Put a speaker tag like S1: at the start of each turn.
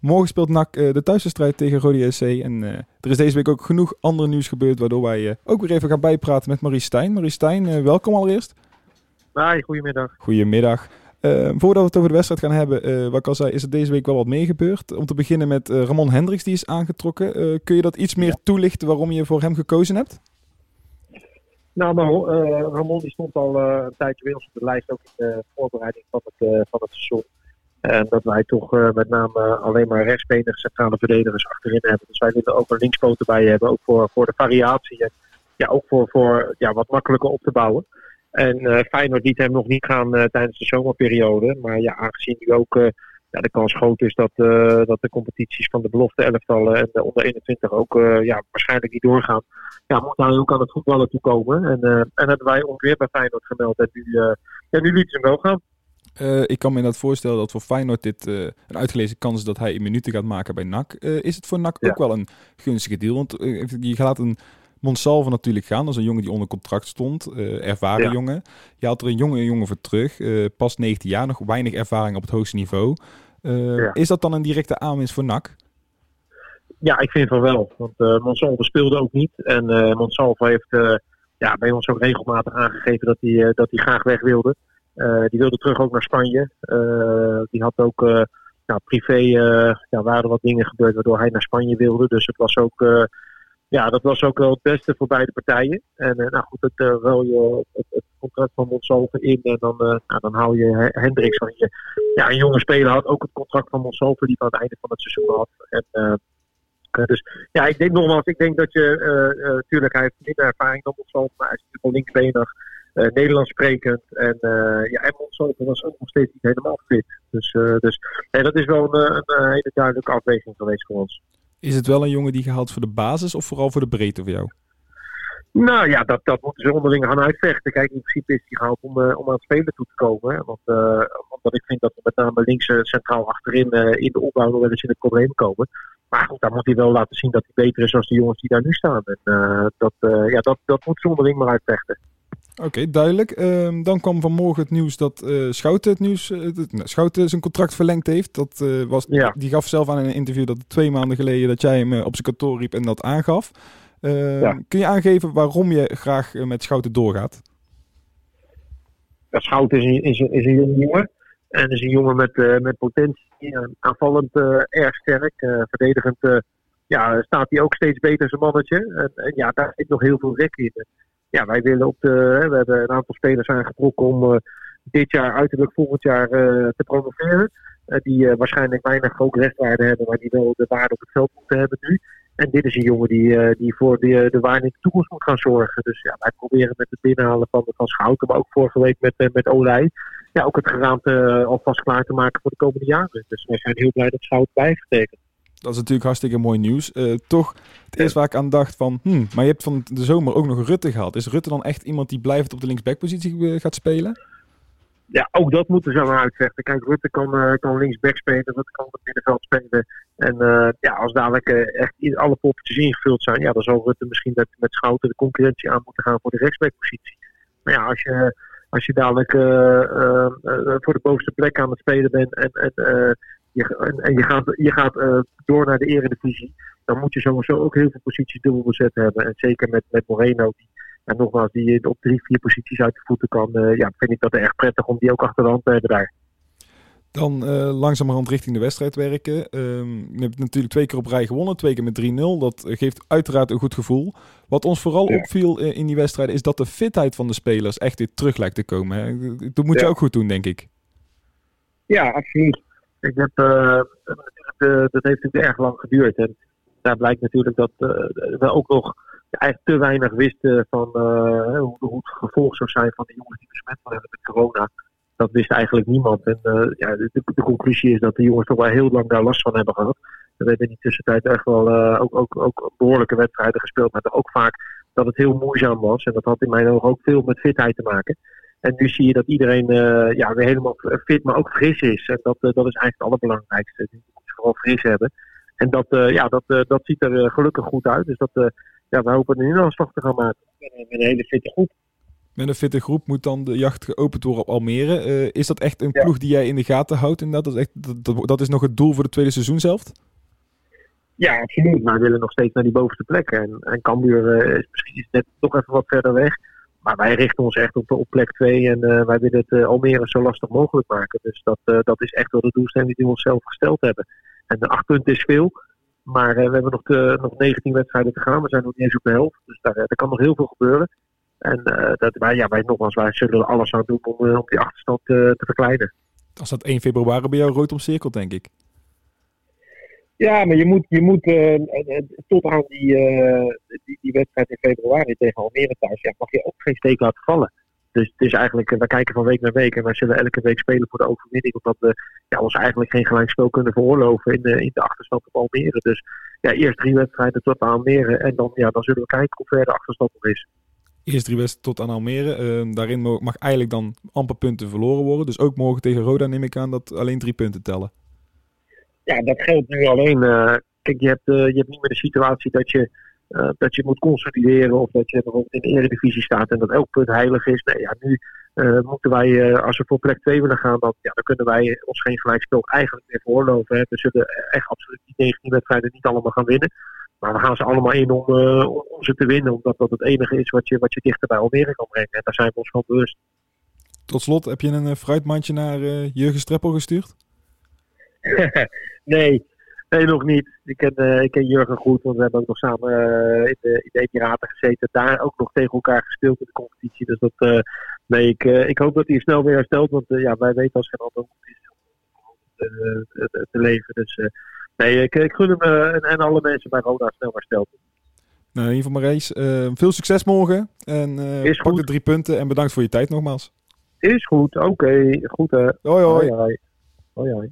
S1: Morgen speelt NAC de thuiswedstrijd tegen Rode SC. En er is deze week ook genoeg ander nieuws gebeurd, waardoor wij ook weer even gaan bijpraten met Marie Stijn. Marie Stijn, welkom allereerst.
S2: Hi, goedemiddag.
S1: Goedemiddag. voordat we het over de wedstrijd gaan hebben, wat ik al zei, is er deze week wel wat meegebeurd. Om te beginnen met Ramon Hendricks, die is aangetrokken. kun je dat iets meer toelichten waarom je voor hem gekozen hebt?
S2: Nou, maar Ramon die stond al een tijdje ons op de lijst, ook in de voorbereiding van het, van het seizoen. En dat wij toch met name alleen maar rechtsbenige centrale verdedigers achterin hebben. Dus wij willen ook een linkspoot erbij hebben, ook voor, voor de variatie. En ja, ook voor, voor ja, wat makkelijker op te bouwen. En Feyenoord liet hem nog niet gaan tijdens de zomerperiode. Maar ja, aangezien nu ook ja, de kans groot is dat, uh, dat de competities van de belofte elftallen en de onder 21 ook uh, ja, waarschijnlijk niet doorgaan. Ja, moet hij ook aan het voetballen toekomen. En, uh, en hebben wij ongeveer bij Feyenoord gemeld. En nu, ja, nu liet ze hem wel gaan.
S1: Ik kan me inderdaad voorstellen dat voor Feyenoord dit een uitgelezen kans is dat hij in minuten gaat maken bij NAC. is het voor NAC ook wel een gunstige deal? Want je gaat een Monsalve natuurlijk gaan. Dat is een jongen die onder contract stond. ervaren jongen. Je had er een jonge jongen voor terug. pas 19 jaar, nog weinig ervaring op het hoogste niveau. Is dat dan een directe aanwinst voor NAC?
S2: Ja, ik vind van wel. Want uh, Monsalve speelde ook niet. En Monsalve heeft ja, bij ons ook regelmatig aangegeven dat hij, dat hij graag weg wilde. Die wilde terug ook naar Spanje. die had ook nou, privé, ja, waren wat dingen gebeurd waardoor hij naar Spanje wilde. Dus het was ook ja, dat was ook wel het beste voor beide partijen. En nou goed, het, uh, wel je het, contract van Monsalve in en dan, nou, dan hou je Hendricks van je. Ja, een jonge speler had ook het contract van Monsalve die aan het einde van het seizoen had. En, dus ja, ik denk nogmaals, ik denk dat je, natuurlijk, hij heeft minder ervaring dan Monsalve, maar hij is natuurlijk wel linksbenig. Nederlands sprekend. En, ja, en was ook nog steeds niet helemaal fit. Dus, dus nee, dat is wel een, een hele duidelijke afweging geweest voor ons.
S1: Is het wel een jongen die gehaald voor de basis of vooral voor de breedte voor jou?
S2: Nou ja, dat, dat moeten ze onderling gaan uitvechten. Kijk, in principe is hij gehaald om, uh, om aan het spelen toe te komen. Hè? Want, uh, omdat ik vind dat we met name links uh, centraal achterin in de opbouw nog wel eens in het probleem komen. Maar goed, dan moet hij wel laten zien dat hij beter is dan de jongens die daar nu staan. En dat, ja, dat, dat moet ze onderling maar uitvechten.
S1: Oké, duidelijk. Ehm, dan kwam vanmorgen het nieuws dat uh, Schouten het nieuws, uh, Schouten zijn contract verlengd heeft. Dat, uh, was, Die gaf zelf aan in een interview dat twee maanden geleden dat jij hem op zijn kantoor riep en dat aangaf. Ehm, kun je aangeven waarom je graag met Schouten doorgaat?
S2: Ja, Schouten is een, is, een, is een jonge jongen. En is een jongen met, met potentie. aanvallend erg sterk. verdedigend ja, staat hij ook steeds beter zijn mannetje. En, en ja, daar zit nog heel veel rek in ja, wij willen op de. we hebben een aantal spelers aangetrokken om uh, dit jaar, uiterlijk volgend jaar, uh, te promoveren. Uh, die waarschijnlijk weinig ook restwaarde hebben, maar die wel de waarde op het veld moeten hebben nu. En dit is een jongen die, die voor de, de waarde in de toekomst moet gaan zorgen. Dus ja, wij proberen met het binnenhalen van, van Schouten, maar ook vorige week met, met Olij. Ja, ook het geraamte alvast klaar te maken voor de komende jaren. Dus wij zijn heel blij dat Schouten bij heeft getekend.
S1: Dat is natuurlijk hartstikke mooi nieuws. Uh, toch, het eerste waar ik aan dacht van... Hmm, maar je hebt van de zomer ook nog Rutte gehad. Is Rutte dan echt iemand die blijft op de linksbackpositie uh, gaat spelen?
S2: Ja, ook dat moeten ze maar uitvechten. Kijk, Rutte kan, uh, kan linksback spelen, Rutte kan op het middenveld spelen. En ja, als dadelijk echt in alle poppetjes ingevuld zijn... Ja, dan zal Rutte misschien met, met Schouten de concurrentie aan moeten gaan voor de rechtsbackpositie. Maar ja, als je, als je dadelijk voor de bovenste plek aan het spelen bent... en, en je, en je gaat, je gaat uh, door naar de eredivisie, dan moet je sowieso ook heel veel posities dubbel bezet hebben. En zeker met, met Moreno, die, en nogmaals, die op drie, vier posities uit de voeten kan, uh, ja, vind ik dat erg prettig om die ook achter de hand te hebben daar.
S1: Dan uh, langzamerhand richting de wedstrijd werken. Um, je hebt natuurlijk twee keer op rij gewonnen, twee keer met 3-0. Dat geeft uiteraard een goed gevoel. Wat ons vooral opviel in die wedstrijd is dat de fitheid van de spelers echt weer terug lijkt te komen. Hè? Dat moet je ook goed doen, denk ik.
S2: Ja, absoluut. Ik heb, uh, dat heeft natuurlijk erg lang geduurd. En daar blijkt natuurlijk dat we ook nog eigenlijk te weinig wisten van hoe, hoe, het gevolg zou zijn van de jongens die besmet worden met corona. Dat wist eigenlijk niemand. En ja, de, de, conclusie is dat de jongens toch wel heel lang daar last van hebben gehad. We hebben in die tussentijd echt wel ook, ook, ook behoorlijke wedstrijden gespeeld. Maar ook vaak dat het heel moeizaam was. En dat had in mijn ogen ook veel met fitheid te maken. En nu zie je dat iedereen uh, ja, weer helemaal fit, maar ook fris is. En dat, uh, dat is eigenlijk het allerbelangrijkste. Je moet vooral fris hebben. En dat, uh, ja, dat, dat ziet er gelukkig goed uit. Dus dat, ja, we hopen een inhaalslag te gaan maken. Met een hele fitte groep.
S1: Met een fitte groep moet dan de jacht geopend worden op Almere. is dat echt een ploeg die jij in de gaten houdt? En dat is, echt, dat, dat is nog het doel voor het tweede seizoen zelf?
S2: Ja, absoluut. Maar we willen nog steeds naar die bovenste plekken. En, en Cambuur is misschien net toch even wat verder weg. Wij richten ons echt op, op plek 2 en uh, wij willen het uh, Almere zo lastig mogelijk maken. Dus dat, uh, dat is echt wel de doelstelling die we onszelf gesteld hebben. En de acht punten is veel, maar we hebben nog, te, nog 19 wedstrijden te gaan. We zijn nog niet eens op de helft, dus daar, daar kan nog heel veel gebeuren. En dat, wij, ja, wij, nogmaals, wij zullen alles aan doen om, om die achterstand te verkleinen.
S1: Als dat 1 februari bij jou rood omcirkelt, denk ik.
S2: Ja, maar je moet, je moet uh, tot aan die, die, wedstrijd in februari tegen Almere thuis, ja, mag je ook geen steek laten vallen. Dus het is eigenlijk, we kijken van week naar week en wij zullen elke week spelen voor de overwinning. Omdat we ja, ons eigenlijk geen gelijkspel kunnen veroorloven in de, in de achterstand op Almere. Dus ja, eerst drie wedstrijden tot aan Almere en dan, ja, dan zullen we kijken hoe ver de achterstand nog is.
S1: Eerst drie wedstrijden tot aan Almere. Daarin mag eigenlijk dan amper punten verloren worden. Dus ook morgen tegen Roda neem ik aan dat alleen drie punten tellen
S2: ja, dat geldt nu alleen. Uh, kijk, je hebt, uh, je hebt niet meer de situatie dat je, uh, dat je moet consolideren of dat je bijvoorbeeld in de Eredivisie staat en dat elk punt heilig is. Nee, ja, nu moeten wij, als we voor plek 2 willen gaan, dan, ja, dan kunnen wij ons geen gelijkspel eigenlijk meer voorloven. Hè. We zullen echt absoluut die 19 wedstrijden niet allemaal gaan winnen. Maar we gaan ze allemaal in om, om, ze te winnen, omdat dat het enige is wat je, wat je dichter bij Almere kan brengen. En daar zijn we ons van bewust.
S1: Tot slot, heb je een fruitmandje naar Jurgen Streppel gestuurd?
S2: nee, nee, nog niet. Ik ken, uh, ik ken Jurgen goed, want we hebben ook nog samen uh, in, de, in de Emiraten gezeten. Daar ook nog tegen elkaar gespeeld in de competitie. Dus dat, uh, nee, ik, ik hoop dat hij snel weer herstelt. Want ja, wij weten als geen ander hoe het is om te, leven. Dus nee, ik, ik gun hem en, en, alle mensen bij Roda snel hersteld.
S1: Nou, in ieder geval Marijs, veel succes morgen. En Is pak de drie punten en bedankt voor je tijd nogmaals.
S2: Is goed, oké. Okay. Goed hè.
S1: Hoi hoi.
S2: hoi, hoi. hoi, hoi.